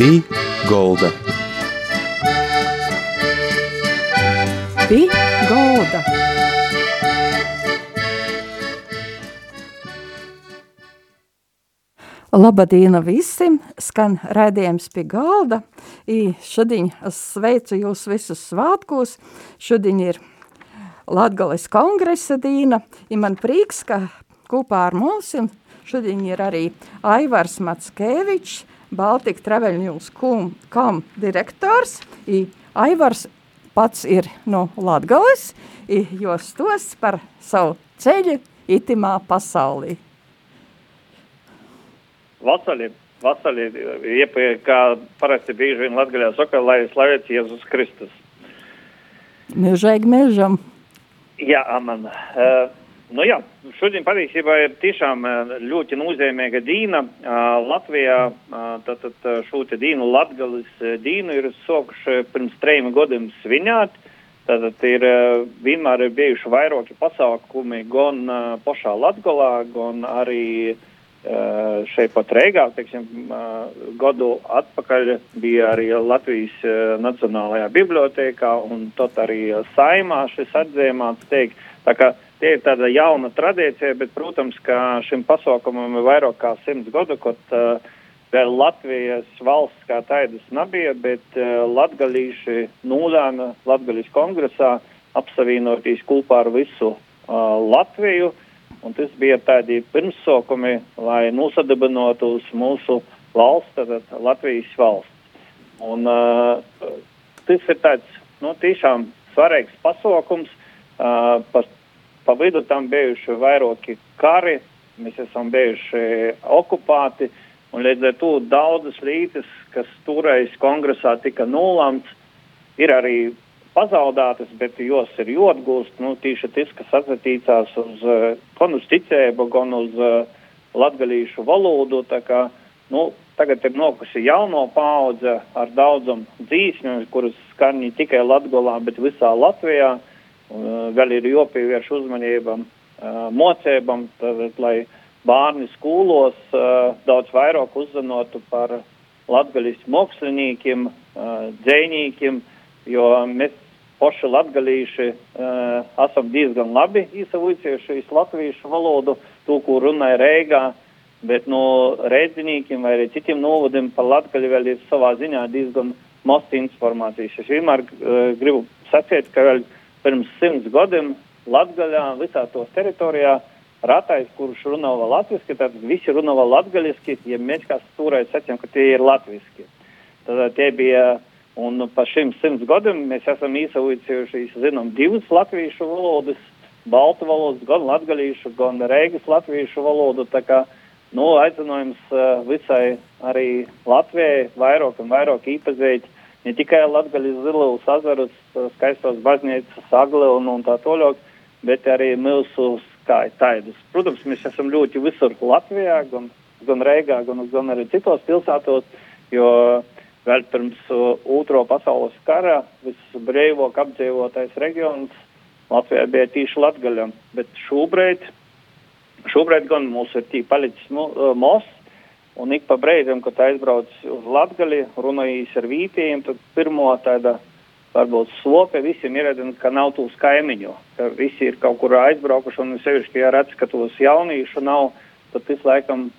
Pī Golda. Pī Golda. Labadīna visiem! Skan raidījums pie galda. I šodien es sveicu jūs visus svātkos. Šodien ir Latgales kongresa dīna. I man prieks, ka kopā ar mums šodien ir arī Aivars Matskevičs, Baltika Travel News kom direktors. I Aivars pats ir no Latgales, i jos tos par savu ceļu itimā pasaulī. Vasarī, vasarī kā parasti bieži vien Latvijā saka, lai slavēts Jēzus Kristus. Mūžīgi mūžam. Jā, amen. Uh, nu jā, šodien patiesībā ir tiešām ļoti nozīmīga dīna. Uh, Latvijā uh, tātad šo te dīnu, Latgalis dīnu ir sokuši pirms trejiem gadiem svinēt. Tātad ir vienmēr ir bijuši vairāki pasākumi gan pašā Latgalā, gan arī Eh, šeit pat Reigā, teiksim, eh, gadu atpakaļ bija arī Latvijas eh, Nacionālajā bibliotēkā un tot arī saimā šis atzīmāts teikt. Tā kā tie ir tāda jauna tradīcija, bet, protams, ka šim pasaukumam ir vairāk kā simts gadu, kaut uh, vēl Latvijas valsts kā taidas nebija, bet uh, latgalīši nūlēna Latgalīs kongresā apsavienotīs kopā ar visu uh, Latviju. Un tas bija tādi pirmsokumi, lai nosadibinātu uz mūsu valsts, tātad Latvijas valsts. Un uh, tas ir tāds, nu, tiešām svarīgs pasaukums. Uh, pa, pa vidu tam bijuši vairāki kari, mēs esam bijuši okupēti, un līdz ar to daudzas lītas, kas toreiz kongresā tika nolēmts, ir arī pazaudētas, bet jos ir jotgūst, nu, tīši tas, kas atsatīcās uz uh, gan uz ticēbu, gan uz uh, latgalīšu valodu, tā kā, nu, tagad ir nokusi jauno paudze ar daudzam dzīsņu, kuras skan ne tikai Latgolā, bet visā Latvijā, un uh, vēl ir jopievērš uzmanībam uh, mocēbam, tad, lai bērni skolos uh, daudz vairāk uzzinotu par latgalīs māksliniekiem, dzēnīkiem, jo mēs paši latgalīši esam diezgan labi izsavuicējuši latviešu valodu, to, ko runāja Reigā, bet no rēdziniekiem vai arī citiem novadiem par latgali vēl ir savā ziņā diezgan maz informācijas. Es vienmēr gribu sacīt, ka vēl pirms simts gadiem Latgaļā, visā tos teritorijā, ratais, kurš runā vēl latviski, tad visi runā vēl latgaliski, ja mēs kā stūrēji sacījām, ka tie ir latviski. Tad tie bija Un pa šim simts gadiem mēs esam īsaucījuši, zinām, divas latviešu valodas, baltu valodas, gan latgalīšu, gan reigas latviešu valodu. Kā, nu, aicinājums uh, visai arī Latvijai vairāk un vairāk īpazīt ne tikai latgaļas zilus azarus, skaistos baznīcas, agli un, tā toļāk, bet arī mūsu skaitaidus. Protams, mēs esam ļoti visur Latvijā, gan, gan Reigā, gan, gan arī citos pilsētos, jo uh, vēl pirms uh, Otro pasaules kara visbrīvāk apdzīvotais reģions Latvijā bija tieši Latgaļa, bet šobrīd, šobrīd gan mums ir tī palicis uh, most, un ik pa brīdim, kad aizbrauc uz Latgali, runājīs ar vītiem, tad pirmo tāda varbūt slope visiem ir, ka nav tūs kaimiņu, ka visi ir kaut kur aizbraukuši, un sevišķi, ja redz, ka tos jauniešu nav, tad tas laikam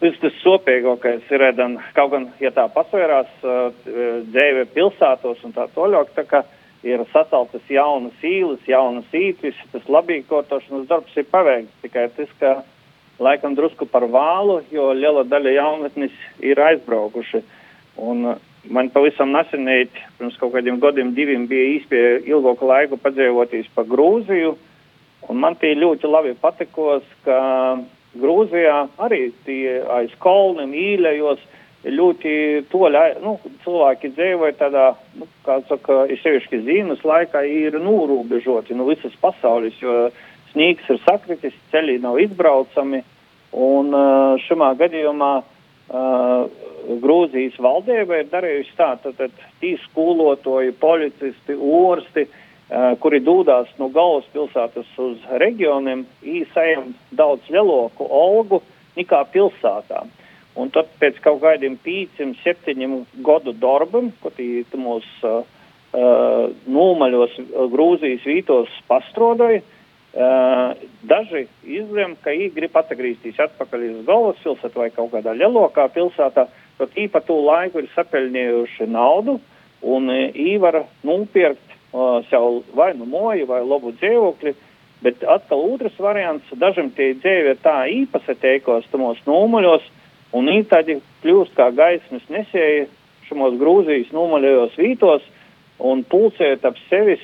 Tas tas sopīgākais ir, redam, kaut gan, ja tā pasvērās dzīve pilsētos un tā toļāk, tā kā ir saceltas jaunas īles, jaunas ītvis, tas labīkotošanas darbs ir paveikts. Tikai tas, ka laikam drusku par vālu, jo liela daļa jaunatnes ir aizbraukuši. Un man pavisam nesenīt, pirms kaut kādiem gadiem diviem bija īspēja ilgāku laiku padzīvoties pa Grūziju, man tie ļoti labi patikos, ka Grūzijā arī tie aiz kalniem īļajos ļoti toļi, nu, cilvēki dzīvoja tādā, nu, kā saka, ir sevišķi zīmes laikā ir nūrūbežoti no nu, visas pasaules, jo snīgs ir sakritis, ceļi nav izbraucami, un šimā gadījumā uh, Grūzijas valdība ir darījusi tā, tad, tī skolotoji, policisti, orsti, uh, Uh, kuri dūdās no galvaspilsētas uz reģioniem, īsajam daudz lielāku algu nekā pilsētā. un tad pēc kaut kādiem pīcim, septiņiem gadu darbam, ko tī mūs uh, uh, nūmaļos Grūzijas vītos pastrodoja, uh, daži izlem, ka viņi grib atgriezties atpakaļ uz galvaspilsētu vai kaut kādā lielākā pilsētā, tad īpatū laiku ir sapelnījuši naudu un viņi var nopirkt uh, sev vai nu moju vai labu dzīvokli. Bet atkal otrs variants, dažam tie dzīve ir tā īpaši teikos tamos nūmaļos, un viņi tādi kļūst kā gaismas nesēji šamos Grūzijas nūmaļajos vītos un pulcēt ap sevis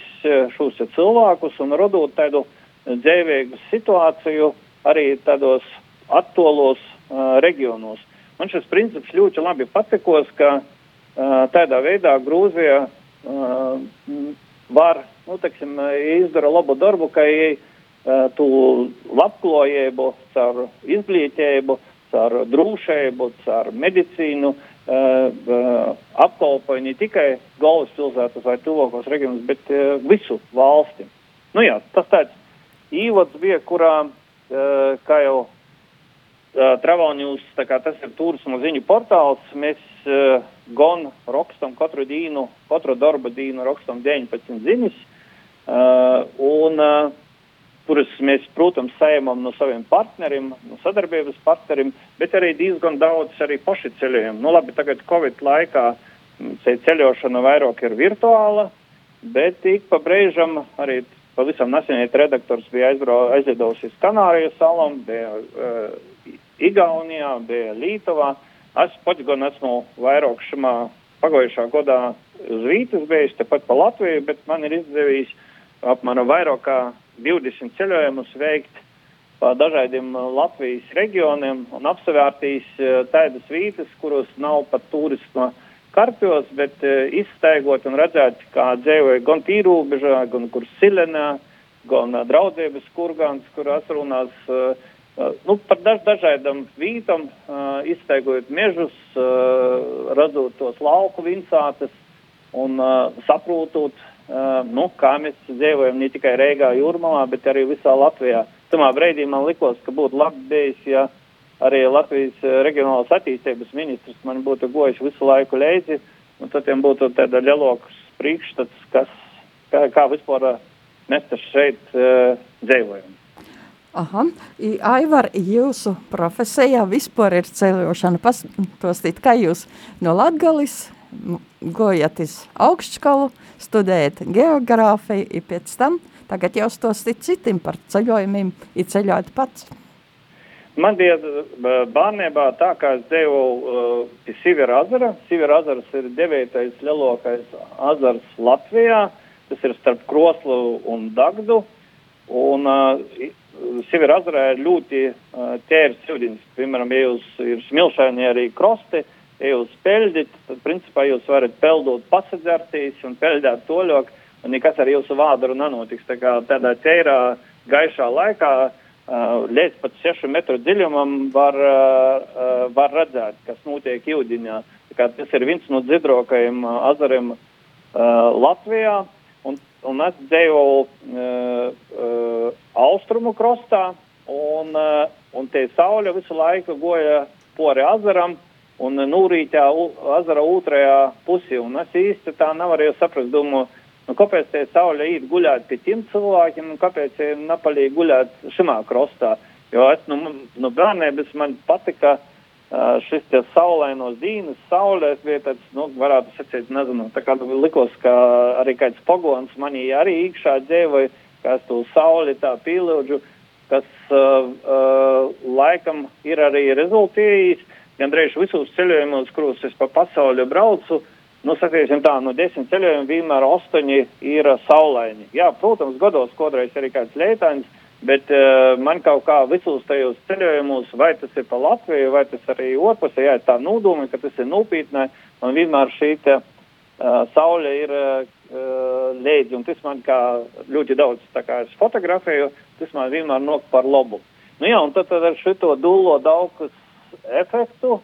šos cilvēkus un radot tādu dzīvīgu situāciju arī tādos attolos uh, reģionos. Man šis princips ļoti labi patikos, ka uh, tādā veidā Grūzija uh, var, nu, teiksim, izdara labu darbu, ka viņi uh, tu labklājību, caur izglītību, caur drošību, caur medicīnu uh, uh, apkalpoja ne tikai galvaspilsētas vai tuvākos reģionus, bet uh, visu valsti. Nu jā, tas tāds īvads bija, kurā, uh, kā jau Travalņūs, tā kā tas ir turismu ziņu portāls, mēs uh, gan rakstam katru dienu, katru darba dienu rakstam 19 ziņas, un kuras mēs, protams, saimam no saviem partneriem, no sadarbības partneriem, bet arī diezgan daudz arī paši ceļojam. Nu, labi, tagad Covid laikā ceļošana vairāk ir virtuāla, bet ik pa brīžam arī pavisam nesen redaktors bija aizlidojusi uz Kanāriju salām, bija uh, Igaunijā, bija Lītuvā. Es pats gan esmu vairāk šimā pagājušā gadā uz Vītas bijis, tepat pa Latviju, bet man ir izdevies apmēram vairāk kā 20 ceļojumus veikt pa dažādiem Latvijas reģioniem un apsevērtīs tādas vietas, kuros nav pat turisma kartos, bet izstaigot un redzēt, kā dzīvoja gan tīrūbežā, gan kur Silenā, gan draudzības kurgans, kur asrunās nu, par daž, dažādam vītam, izstaigot mežus, redzot tos lauku vinsātes un saprotot, Uh, nu, kā mēs dzīvojam ne tikai Reigā, Jūrmalā, bet arī visā Latvijā. Tamā brīdī man likos, ka būtu labi bijis, ja arī Latvijas reģionālās attīstības ministrs man būtu gojis visu laiku leizi, un tad viņam būtu tāda lielāks priekšstats, kas, kā, kā vispār mēs te šeit uh, dzīvojam. Aha, Aivar, jūsu profesijā vispār ir ceļošana. Pastāstīt, kā jūs no Latgalis gojat uz augstskalu, studējat geogrāfiju, un pēc tam tagad jau stostit citiem par ceļojumiem, ir ceļot pats. Man bija bērnībā tā, kā es devu uh, pie Sivera azara. Sivera azars ir devītais lielākais azars Latvijā. Tas ir starp Kroslu un Dagdu. Un uh, Sivera azarā ir ļoti uh, tērs ūdens. Piemēram, ja jūs ir smilšaini arī krosti, ja jūs peļģat, tad principā jūs varat peldot pasadzertīs un peļģēt toļok, un nekas ar jūsu vādaru nenotiks. Tā kā tādā ķērā gaišā laikā uh, līdz pat 6 metru dziļumam var, var redzēt, kas notiek jūdiņā. Tas ir viens no dzirdrokajiem azariem uh, Latvijā, un, un es dzīvoju austrumu krastā, un, un te saule visu laiku goja pori azaram, un nūrītā azara otrajā pusī. Un es īsti tā nevarēju saprast, domāju, nu, kāpēc te saule īt guļāt pie tiem cilvēkiem, un kāpēc te napalī guļāt šimā krostā. Jo es nu, nu bērnības man patika uh, šis te saulainos dīnas, saulēs bija tāds, nu, varētu sacīt, nezinu, tā kā likos, ka arī kāds pagons manī arī īkšā dzēvoja, ka es to sauli tā pīlūdžu, kas uh, uh, laikam ir arī rezultējis gandrīz visos ceļojumos, kuros es pa pasauli braucu, nu, sakīsim tā, no desmit ceļojumiem vienmēr astoņi ir saulaini. Jā, protams, gados kodreiz arī kāds leitāns, bet uh, man kaut kā visos tajos ceļojumos, vai tas ir pa Latviju, vai tas arī otrpusē, jā, tā nūdumi, ka tas ir nopietnē, man vienmēr šī te uh, saule ir uh, līdzi, un tas man kā ļoti daudz, tā kā es fotografēju, tas man vienmēr nok par labu. Nu jā, un tad, tad ar šito dūlo daudz efektu.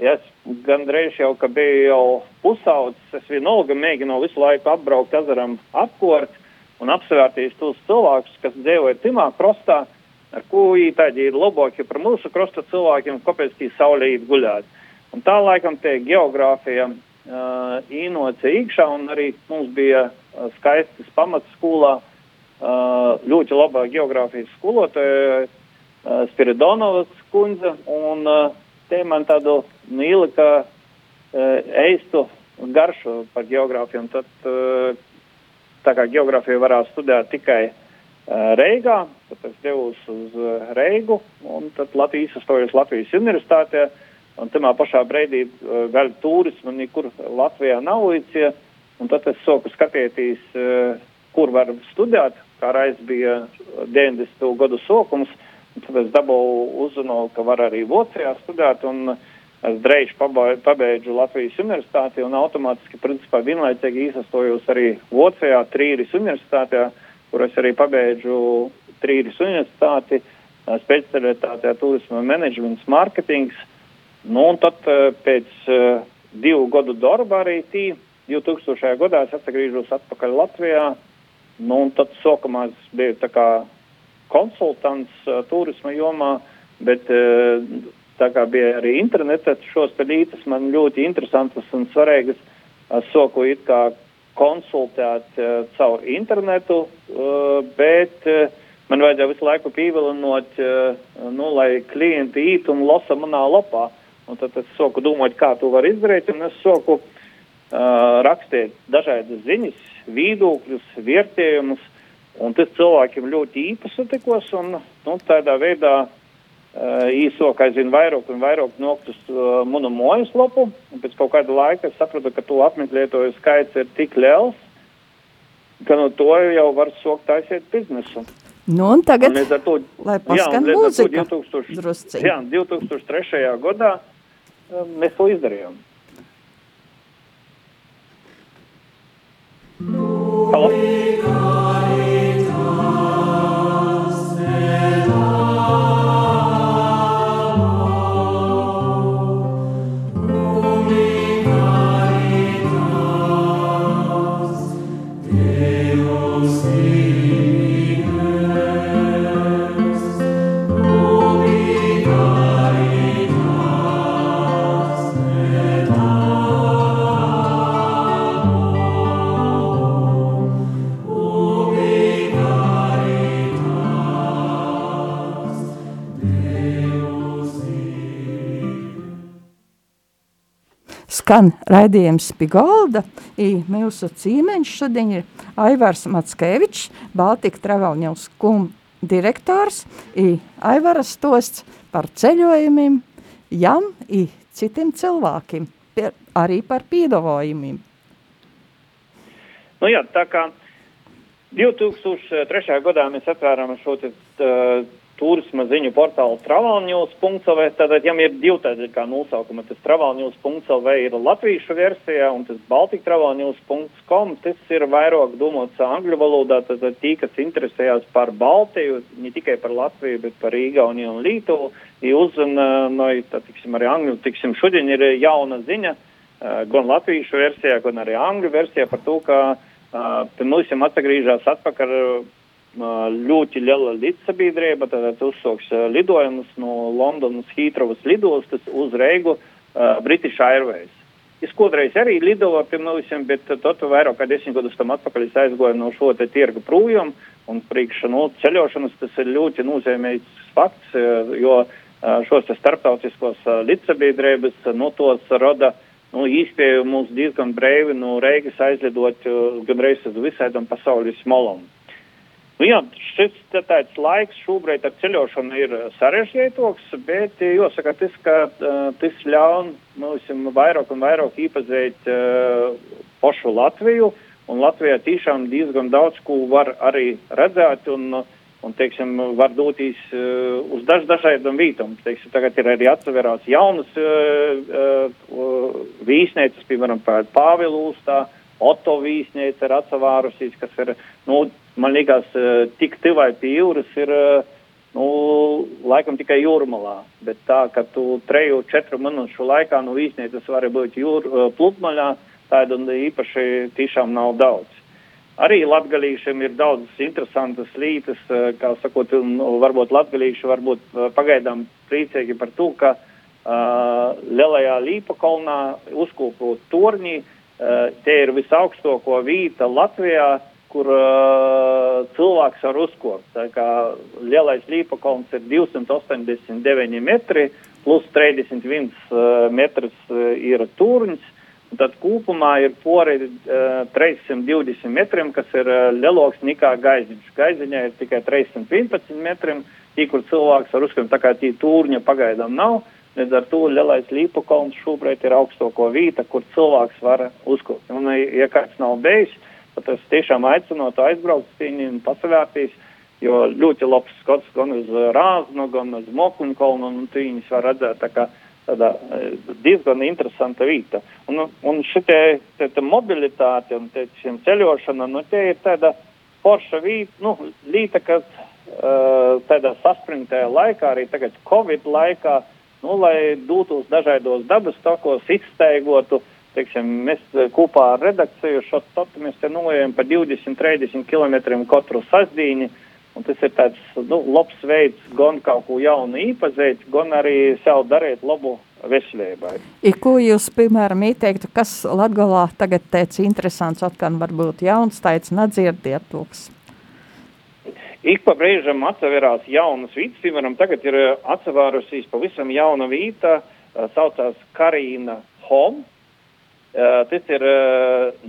Ja es gandrīz jau, ka biju jau pusaudzis, es vienalga mēģinu visu laiku apbraukt ezeram apkort un apsvērtīs tos cilvēkus, kas dzīvoja timā krostā. ar ko tādi ir labāki par mūsu krosta cilvēkiem, kāpēc tī saulē īt guļāt. Un tā laikam tie geogrāfija uh, īnoca iekšā, un arī mums bija uh, skaistas pamatskolā uh, ļoti labā geogrāfijas skolotāja uh, Spiridonovas kundze, un uh, te man tādu nīlika uh, eistu garšu par geogrāfiju, tad uh, tā kā geogrāfiju varētu studēt tikai uh, Reigā, tad es devos uz Reigu, un tad Latvijas izstojos Latvijas universitātē. Un tajā pašā brīdī gaļu turismu nekur Latvijā nav līdzi. Tad es sāku skatīties, kur var studēt. Kā reiz bija 90. gadu sākums. Tad es dabūju uzzināju, ka var arī Vācijā studēt. Es drēž pabeidzu Latvijas universitāti un automātiski, principā, vienlaicīgi izsastojos arī Vācijā, Trīris universitātē, kur es arī pabeidzu Trīris universitāti, specialitātē turisma menedžments, mārketings. Nu, un tad pēc divu gadu darba arī tī, 2000. gadā es atgriežos atpakaļ Latvijā. Nu, un tad sākumā es biju tā kā konsultants uh, turisma jomā, bet uh, tā kā bija arī interneta šos pelītes, man ļoti interesantas un svarīgas. Soku it kā konsultēt uh, caur internetu, uh, bet uh, man vajadzēja visu laiku pievilinot, uh, nu, lai klienti īt un lasa manā lapā. Un tad es soku domāt, kā to var izdarīt, un es soku uh, rakstīt dažādas ziņas, viedokļus, vērtējumus, un tas cilvēkiem ļoti īpaši satikos, un nu, tādā veidā uh, īsāk aizvien vairāk un vairāk nokļūt uz uh, manu mājaslapu, un pēc kaut kāda laika es sapratu, ka to apmeklētoju skaits ir tik liels, ka no to jau var sokt taisīt biznesu. Nu, un tagad, un to, lai paskan jā, mūzika, 2000, jā, 2003. gadā mēs to izdarījām. Halo? Skan raidījums Pigolda, i mūsu cīmeņš šodien ir Aivars Matskevičs, Baltika Travelņevs kum direktors, i Aivaras stosts par ceļojumiem, jam i citiem cilvēkiem, pie, arī par pīdavojumiem. Nu jā, tā kā 2003. gadā mēs atvēram šo te, uh, turisma ziņu portālu travalnews.lv. Tātad, ja ir divi tādi kā nosaukumi, tas travalnews.lv ir latviešu versijā un tas baltika travalnews.com, tas ir vairāk domāts angļu valodā, tātad tī, kas interesējās par Baltiju, ne tikai par Latviju, bet par Igauniju un Lītuvu, uzzina, no, tā, tiksim, arī angļu, tiksim, šodien ir jauna ziņa, gan latviešu versijā, gan arī angļu versijā par to, ka uh, pie mums atgriežas atpakaļ ļoti liela līdzsabiedrība, tad uzsāks lidojumus no Londonas Hītrovas lidostas uz Reigu uh, British Airways. Es kādreiz arī lidoju pie mums, bet tad vairāk kā desmit gadus tam atpakaļ es aizgoju no šo te tirgu projām, un priekš no ceļošanas tas ir ļoti nozīmīgs fakts, jo šos starptautiskos līdzsabiedrības no tos rada nu, īspēju mums diezgan brīvi no Reigas aizlidot gan reiz uz visādām pasaules molām. Nu, jā, šis tāds laiks šobrīd ar ceļošanu ir sarežģītāks, bet jāsaka, tas, ka uh, tas ļauj mums vairāk un vairāk iepazīt uh, pašu Latviju, un Latvijā tiešām diezgan daudz ko var arī redzēt, un, un teiksim, var doties uh, uz daž, dažādām vietām. Tagad ir arī atseverās jaunas uh, uh, vīsnēcas, piemēram, Pāvilūstā, Oto vīsnēca ir atsavārusies, kas ir, nu, man liekas, eh, tik tuvai pie jūras ir, eh, nu, laikam tikai jūrmalā. Bet tā, ka tu treju, četru minūšu laikā no Vīsnieces vari būt jūr, eh, pludmaļā, tādu īpaši tiešām nav daudz. Arī latgalīšiem ir daudz interesantas lītas, kā sakot, un varbūt latgalīši varbūt pagaidām priecīgi par to, ka uh, lielajā Līpakolnā uzkūpot torņi, uh, te ir visaugstāko vīta Latvijā, kur uh, cilvēks var uzkopt. Tā kā lielais Līpakolns ir 289 metri, plus 31 uh, metrs uh, ir turņs. Tad kopumā ir pori uh, 320 metriem, kas ir uh, lielāks nekā gaiziņš. Gaiziņā ir tikai 311 metriem, tī, kur cilvēks var uzskatīt, tā kā tī tūrņa pagaidām nav. Līdz ar to lielais līpu kalns šobrīd ir augstāko vīta, kur cilvēks var uzkopt. Un, ja kāds nav bijis, tad es tiešām aicinot aizbraukt uz un pasavērtīs, jo ļoti labs skats gan uz Rāznu, gan uz Mokuņu kalnu, un viņas var redzēt tā kā tāda e, diezgan interesanta vieta. Un, un šitie te, te mobilitāte un te, šiem ceļošana, nu, tie ir tāda forša vieta, nu, līta, kas uh, tādā saspringtajā laikā, arī tagad Covid laikā, nu, lai dotos dažādos dabas tokos, izsteigotu, teiksim, mēs kopā ar redakciju šo totu mēs te nojām pa 20-30 km katru sasdīni, Un tas ir tāds nu, labs veids gan kaut ko jaunu īpazīt, gan arī sev darīt labu veselībai. I, ko jūs, piemēram, ieteiktu, kas Latgalā tagad teica interesants, atkal varbūt jauns teica, nedzirdiet tūks? Ik pa brīžam atseverās jaunas vītas, piemēram, tagad ir atsevērusies pavisam jauna vīta, saucās Karīna Home, tas ir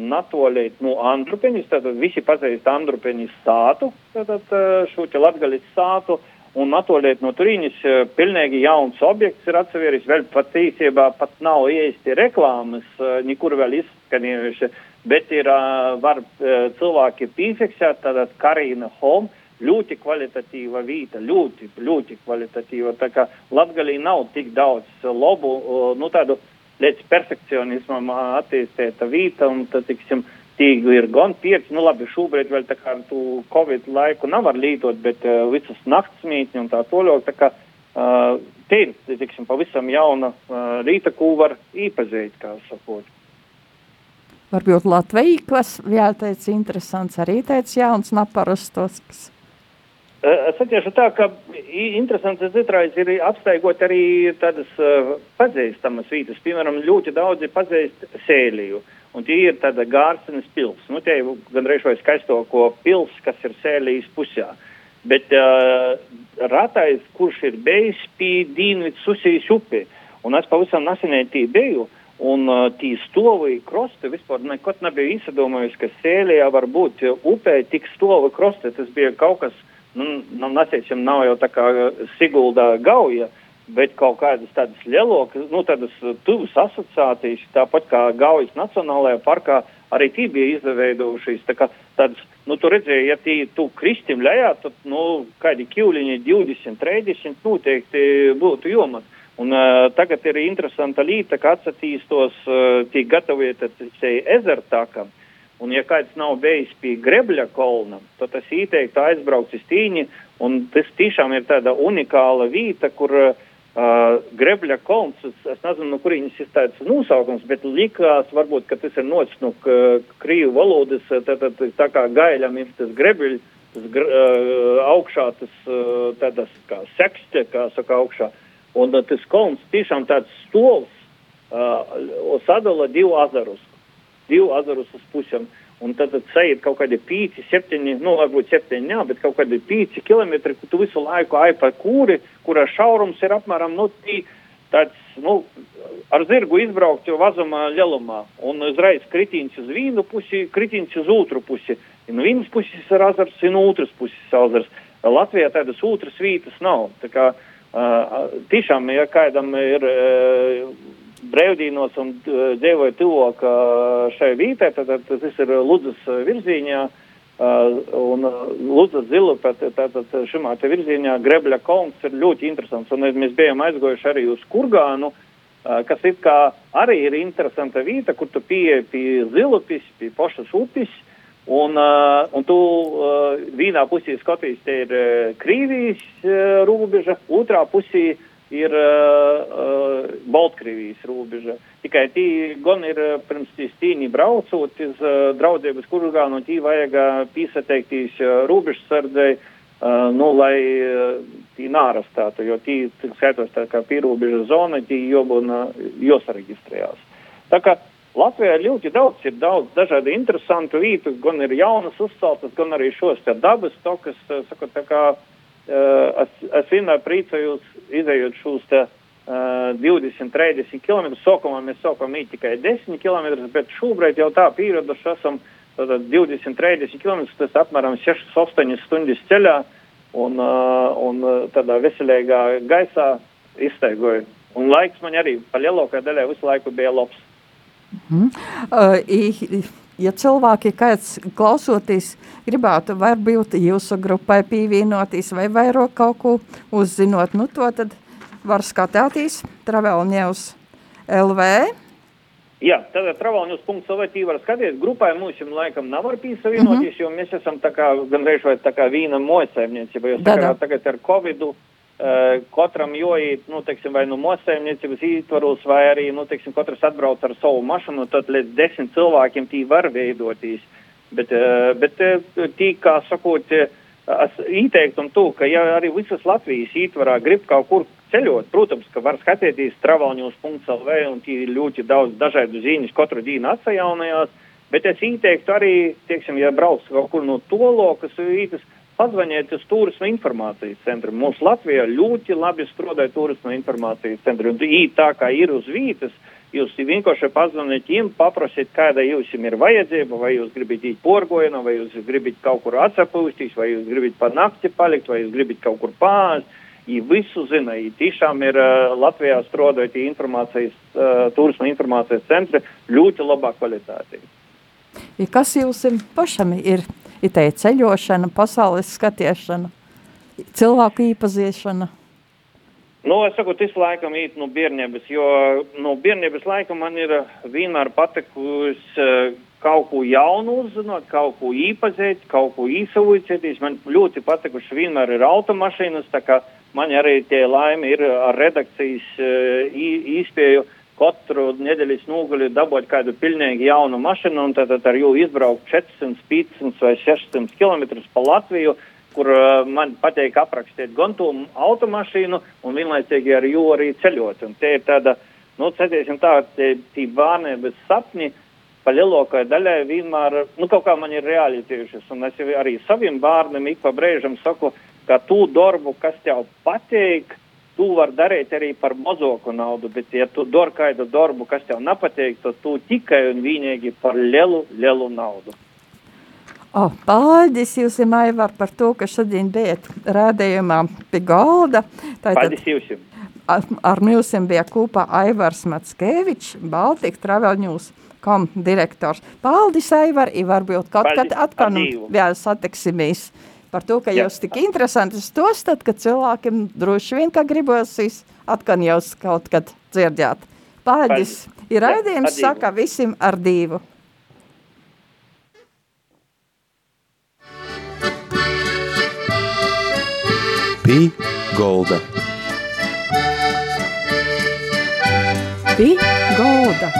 natoļīt no Andrupeņas, tātad visi pazīst Andrupeņas stātu, šo te latgaļas stātu, un natoļīt no turīņas pilnīgi jauns objekts ir atsevišķi, vēl pat īsībā pat nav ieisti reklāmas, nekur vēl izskanējuši, bet ir, var cilvēki piefiksēt, tātad Karina Home, ļoti kvalitatīva vīta, ļoti, ļoti kvalitatīva, tā kā latgalī nav tik daudz labu, nu tādu, līdz perfekcionismam attīstīta vīta, un tad, tiksim, tīgu ir gan pieci, nu labi, šobrīd vēl tā kā tu Covid laiku nevar līdot, bet uh, visas naktsmītņi un tā toļok, tā kā uh, te ir, tiksim, pavisam jauna uh, rīta, ko var īpazīt, kā sakot. Varbūt Latvija, kas vēl teica interesants, arī teica jauns naparastos, Es atiešu tā, ka interesants citreiz ir apstaigot arī tādas uh, pazīstamas vietas. Piemēram, ļoti daudzi pazīst sēliju, un tie ir tāda gārsenes pils. Nu, tie ir gandrīz vai skaistoko pils, kas ir sēlijas pusē. Bet uh, ratais, kurš ir bijis pie Dīnvids Susijas upi, un es pavisam nesenēji tī biju, un uh, tī stovi krosti, vispār nekot nebija izsadomājis, ka sēlijā var būt upē tik stovi krosti, tas bija kaut kas, nu, nu, neteiksim, nav jau tā kā Sigulda gauja, bet kaut kādas tādas lielokas, nu, tādas tuvas asociācijas, tāpat kā Gaujas Nacionālajā parkā, arī tī bija izveidojušies. Tā kā tādas, nu, tu redzēji, ja tī tu kristim lejā, tad, nu, kādi kļuliņi 20, 30 noteikti būtu jomas. Un uh, tagad ir interesanta līta, ka atsatīstos uh, tī gatavojiet ezertākam. Un, ja kāds nav bijis pie Grebļa kolna, tad es ieteiktu aizbraukt uz Tīņi. Tas tiešām ir tāda unikāla vieta, kur uh, Grebļa kolns, es, es nezinu, no kurienes ir tāds nosaukums, bet likās varbūt, ka tas ir nots no krīvu valodas, tā, tā, tā, tā kā gaiļam ir tas Grebļ, tas gr, uh, augšā tas uh, tādas kā sekste, kā saka augšā. Un uh, tas kolns tiešām tāds stols uh, sadala divu azarus divu azarus uz pusēm. Un tad, tad sajiet kaut kādi pīci, septiņi, nu, varbūt septiņi, jā, bet kaut kādi pīci kilometri, kur tu visu laiku ai pa kūri, kurā šaurums ir apmēram, nu, tī, tāds, nu, ar zirgu izbraukt jau vazumā lielumā. Un uzreiz kritiņš uz vienu pusi, kritiņš uz otru pusi. No vienas puses ir azars, no otras puses azars. Latvijā tādas otras vietas nav. Tā kā, uh, tiešām, ja kādam ir uh, brīvdienos un dzīvoju tuvāk šai vītē, tad, tad tas ir Ludzas virzienā. Un Lūdzu, Zilupa, tātad šimā te virzienā Grebļa kolns ir ļoti interesants. Un mēs bijām aizgojuši arī uz Kurgānu, kas it kā arī ir interesanta vieta, kur tu pieeji pie Zilupis, pie Pošas upis. Un, uh, un tu uh, vienā pusē skaties, te ir uh, Krīvijas uh, robeža, otrā pusē uh, uh, uh, Baltkrievijas robeža. Tikai tī gan ir pirms tīs tīni braucot uz uh, draudzības kurgānu, tī vajag pīsateikties uh, robežsardzei, uh, nu, lai uh, tī nārastātu, jo tī, skaitos tā kā pierobeža zona, tī jobuna, josareģistrējās. Tā kā Latvijā ļoti daudz ir daudz dažādu interesantu vietu, gan ir jaunas uzceltas, gan arī šos te dabas tokas, saka, tā kā uh, es, es vienmēr priecājos, izējot šos te uh, 20, 30 km, sākumā mēs sākam īt tikai 10 km, bet šobrīd jau tā pieraduši esam, tātad 20, 30 km, tas apmēram 6-8 stundas ceļā, un, uh, un tādā veselīgā gaisā izteigoju. Un laiks man arī pa lielākajai daļai visu laiku bija labs. Mm. Uh, ja cilvēki, kāds klausoties, gribētu varbūt jūsu grupai pievienoties vai vairāk kaut ko uzzinot, nu to tad var skatīties Travel News LV. Jā, tad travelnews.lv var skatīties. Grupai mums jau laikam nav var piesavienoties, mm -hmm. jo mēs esam tā kā gandrīz vai tā kā vīna mojasēmniecība, jo tagad ar Covidu katram joīt, nu, teiksim, vai nu mosēmniecības ītvaros, vai arī, nu, teiksim, katrs atbrauc ar savu mašanu, tad līdz desmit cilvēkiem tī var veidotīs. Bet, eh, bet eh, tī, kā sakot, es ieteiktu to, ka ja arī visas Latvijas ītvarā grib kaut kur ceļot, protams, ka var skatīties travelnews.lv un tī ļoti daudz dažādu ziņas katru dienu atsajaunajās, bet es ieteiktu arī, teiksim, ja brauc kaut kur no tolokas vītas, Pazvaniet uz turisma informācijas centru. Mums Latvijā ļoti labi strādāja turisma informācijas centri. Un īt tā kā ir uz vietas, jūs vienkārši pazvaniet viņiem, paprasiet, kāda jums ir vajadzība, vai jūs gribat īt porgojienā, vai jūs gribat kaut kur atsapūsties, vai jūs gribat pa nakti palikt, vai jūs gribat kaut kur pāzt. Viņi visu zina, viņi tiešām ir uh, Latvijā strādājot informācijas, uh, turisma informācijas centri ļoti labā kvalitātē. Kas jums pašam ir ir tā ceļošana, pasaules skatīšana, cilvēku īpazīšana? Nu, es saku, tas laikam īt no bērnības, jo no bērnības laika man ir vienmēr patikusi uh, kaut ko jaunu uzzināt, kaut ko īpazīt, kaut ko īsavūcēties. Man ļoti patikuši vienmēr ir automašīnas, tā kā man arī tie laimi ir ar redakcijas uh, īspēju. Uh, katru nedēļas nogali dabūt kādu pilnīgi jaunu mašīnu un tad, ar jū izbraukt 400, 500 vai 600 km pa Latviju, kur uh, man patīk aprakstīt gan to automašīnu un vienlaicīgi ar jū arī ceļot. Un te ir tāda, nu, cētīsim tā, tie, tie bērnības sapņi pa lielākajai daļai vienmēr, nu, kaut kā man ir realizējušies. Un es arī saviem bērniem ik pa brēžam saku, ka tu darbu, kas tev patīk, tu vari darīt arī par mazāku naudu, bet, ja tu dari kādu darbu, kas tev nepatīk, tad tu tikai un vienīgi par lielu, lielu naudu. Oh, paldies jums, Aivar, par to, ka šodien bijat rādījumā pie galda. Paldies jums. Ar, ar mums bija kopā Aivars Matskevičs, Baltika Travel News kom direktors. Paldies, Aivar, i varbūt kaut kad atkal vēl satiksimies par to, ka jūs tik interesanti stostat, ka cilvēkiem droši vien, ka gribosīs atkal jūs kaut kad dzirdēt. Paldies! Ir raidījums, saka visiem ar divu. Pī golda. Pī golda.